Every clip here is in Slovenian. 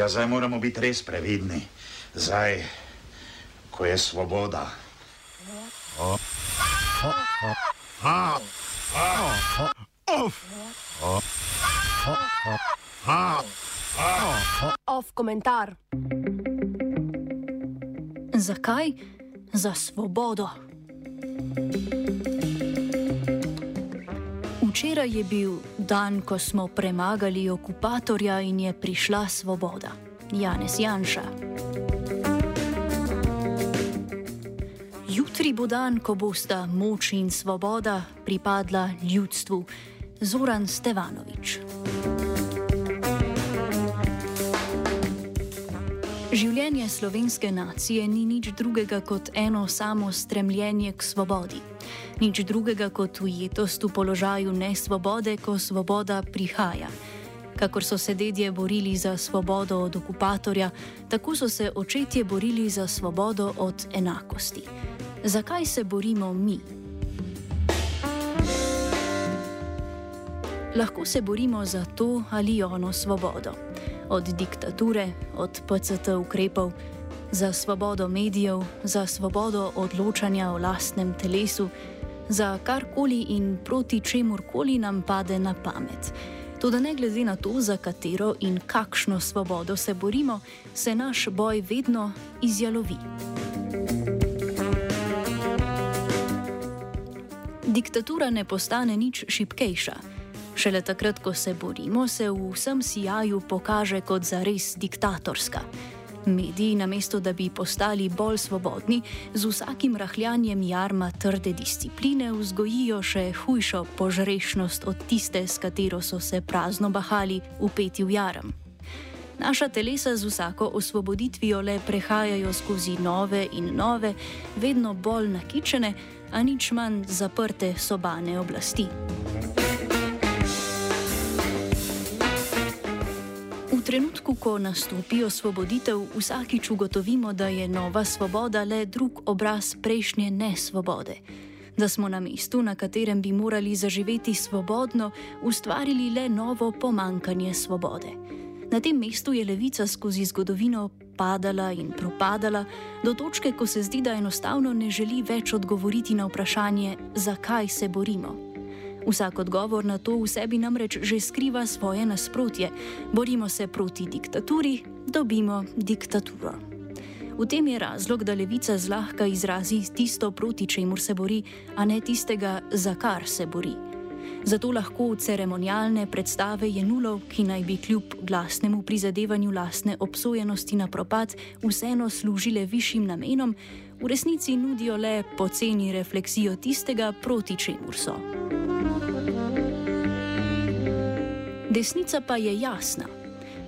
Ja, zdaj moramo biti res previdni. Zdaj, ko je svoboda. Off komentar. Zakaj? Za svobodo. Včeraj je bil dan, ko smo premagali okupatorja in je prišla svoboda. Janez Janša. Jutri bo dan, ko bosta moč in svoboda pripadla ljudstvu. Zoran Stevanovič. Življenje slovenske nacije ni nič drugega kot eno samo stremljenje k svobodi. Nič drugega kot ujetost v položaju nesvobode, ko svoboda prihaja. Kakor so se dedje borili za svobodo od okupatorja, tako so se očetje borili za svobodo od enakosti. Zakaj se borimo mi? Lahko se borimo za to ali ono svobodo od diktature, od PCT ukrepov, za svobodo medijev, za svobodo odločanja o lastnem telesu, za karkoli in proti čemurkoli nam pade na pamet. Toda ne glede na to, za katero in kakšno svobodo se borimo, se naš boj vedno izjalovi. Diktatura ne postane nič šipkejša. Šele takrat, ko se borimo, se v vsem sijaju pokaže kot zares diktatorska. Mediji, namesto da bi postali bolj svobodni, z vsakim rahljanjem jarma trde discipline vzgojijo še hujšo požrešnost od tiste, s katero so se prazno bahali upeti v jarem. Naša telesa z vsako osvoboditvijo le prehajajo skozi nove in nove, vedno bolj nakičene, a nič manj zaprte sobane oblasti. Trenutku, ko nastopi osvoboditev, vsakič ugotovimo, da je nova svoboda le drug obraz prejšnje nesvobode. Da smo na mestu, na katerem bi morali zaživeti svobodno, ustvarili le novo pomankanje svobode. Na tem mestu je levica skozi zgodovino padala in propadala, do točke, ko se zdi, da enostavno ne želi več odgovoriti na vprašanje, zakaj se borimo. Vsak odgovor na to v sebi namreč že skriva svoje nasprotje. Borimo se proti diktaturi, dobimo diktaturo. V tem je razlog, da levica zlahka izrazi tisto, proti čemur se bori, a ne tistega, za kar se bori. Zato lahko ceremonialne predstave jenulov, ki naj bi kljub glasnemu prizadevanju lastne obsojenosti na propad vseeno služile višjim namenom, v resnici nudijo le poceni refleksijo tistega, proti čemur so. Desnica pa je jasna.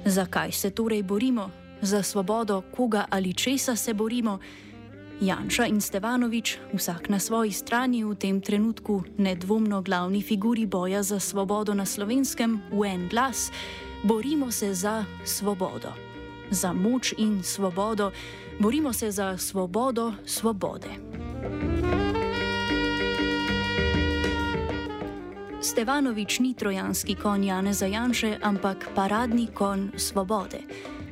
Zakaj se torej borimo? Za svobodo koga ali česa se borimo? Janša in Stevanovič, vsak na svoji strani v tem trenutku nedvomno glavni figuri boja za svobodo na slovenskem, v en glas, borimo se za svobodo. Za moč in svobodo, borimo se za svobodo svobode. Stevanovič ni trojanski konj Jane Zajanše, ampak paradni konj svobode.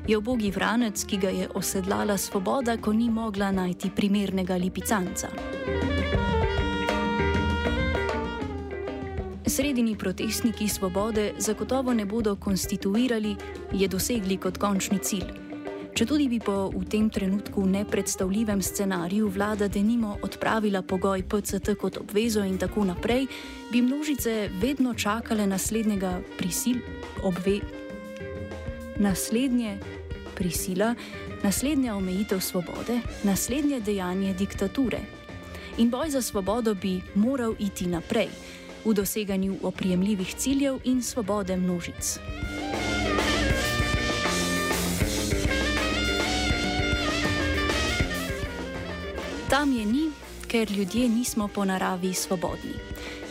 Je obogi vranec, ki ga je osedlala svoboda, ko ni mogla najti primernega lipicanca. Sredini protestniki svobode zagotovo ne bodo konstituirali, je dosegli kot končni cilj. Če tudi bi po v tem trenutku nepredstavljivem scenariju vlada denimo odpravila pogoj PCT kot obvezo in tako naprej, bi množice vedno čakale naslednjega prisil, obve, naslednje prisila, naslednja omejitev svobode, naslednje dejanje diktature. In boj za svobodo bi moral iti naprej v doseganju oprijemljivih ciljev in svobode množic. Tam je ni, ker ljudje nismo po naravi svobodni.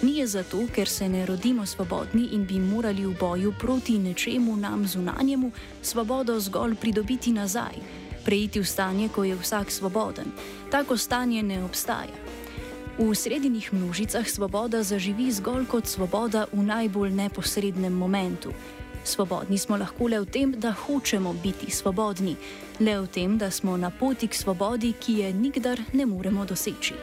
Ni je zato, ker se ne rodimo svobodni in bi morali v boju proti nečemu nam zunanjemu svobodo zgolj pridobiti nazaj, preiti v stanje, ko je vsak svoboden. Tako stanje ne obstaja. V srednjih množicah svoboda zaživi zgolj kot svoboda v najbolj neposrednem momentu. Svobodni smo lahko le v tem, da hočemo biti svobodni, le v tem, da smo na poti k svobodi, ki je nikdar ne moremo doseči.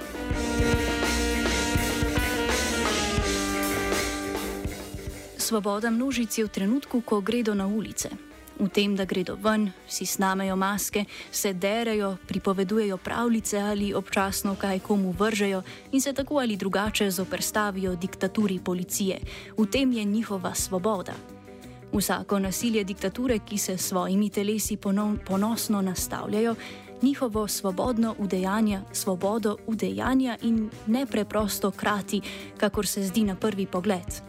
Svoboda množic je v trenutku, ko gredo na ulice. V tem, da gredo ven, si snamejo maske, se derejo, pripovedujejo pravljice ali občasno kaj komu vržejo in se tako ali drugače zoprstavijo diktaturi policije. V tem je njihova svoboda. Vsako nasilje diktature, ki se s svojimi telesi ponov, ponosno nastavljajo, njihovo svobodno udejanja, svobodo udejanja in ne preprosto krati, kakor se zdi na prvi pogled.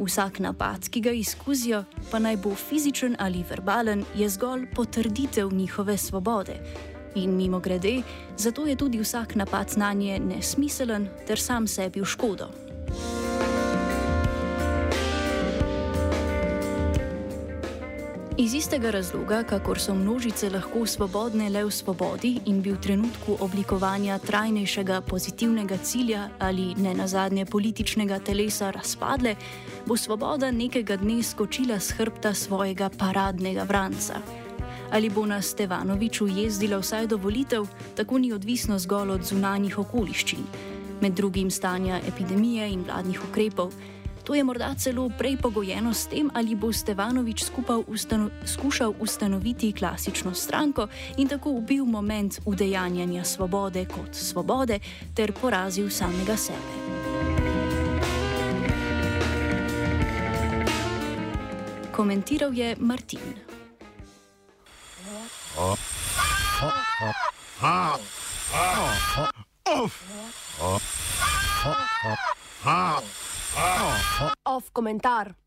Vsak napad, ki ga izkuzijo, pa naj bo fizičen ali verbalen, je zgolj potrditev njihove svobode. In mimo grede, zato je tudi vsak napad na nje nesmiselen ter sam sebi v škodo. Iz istega razloga, kakor so množice lahko svobodne le v svobodi in bi v trenutku oblikovanja trajnejšega pozitivnega cilja ali ne nazadnje političnega telesa razpadle, bo svoboda nekega dne skočila z hrbta svojega paradnega vranca. Ali bo na Stevanoviču jezdila vsaj do volitev, tako ni odvisno zgolj od zunanjih okoliščin, med drugim stanja epidemije in vladnih ukrepov. To je morda celo prej pogojeno s tem, ali bo Stevanovič ustano skušal ustanoviti klasično stranko in tako ubil moment udejanjanja svobode kot svobode ter porazil samega sebe. Komentiral je Martin. Off komentar.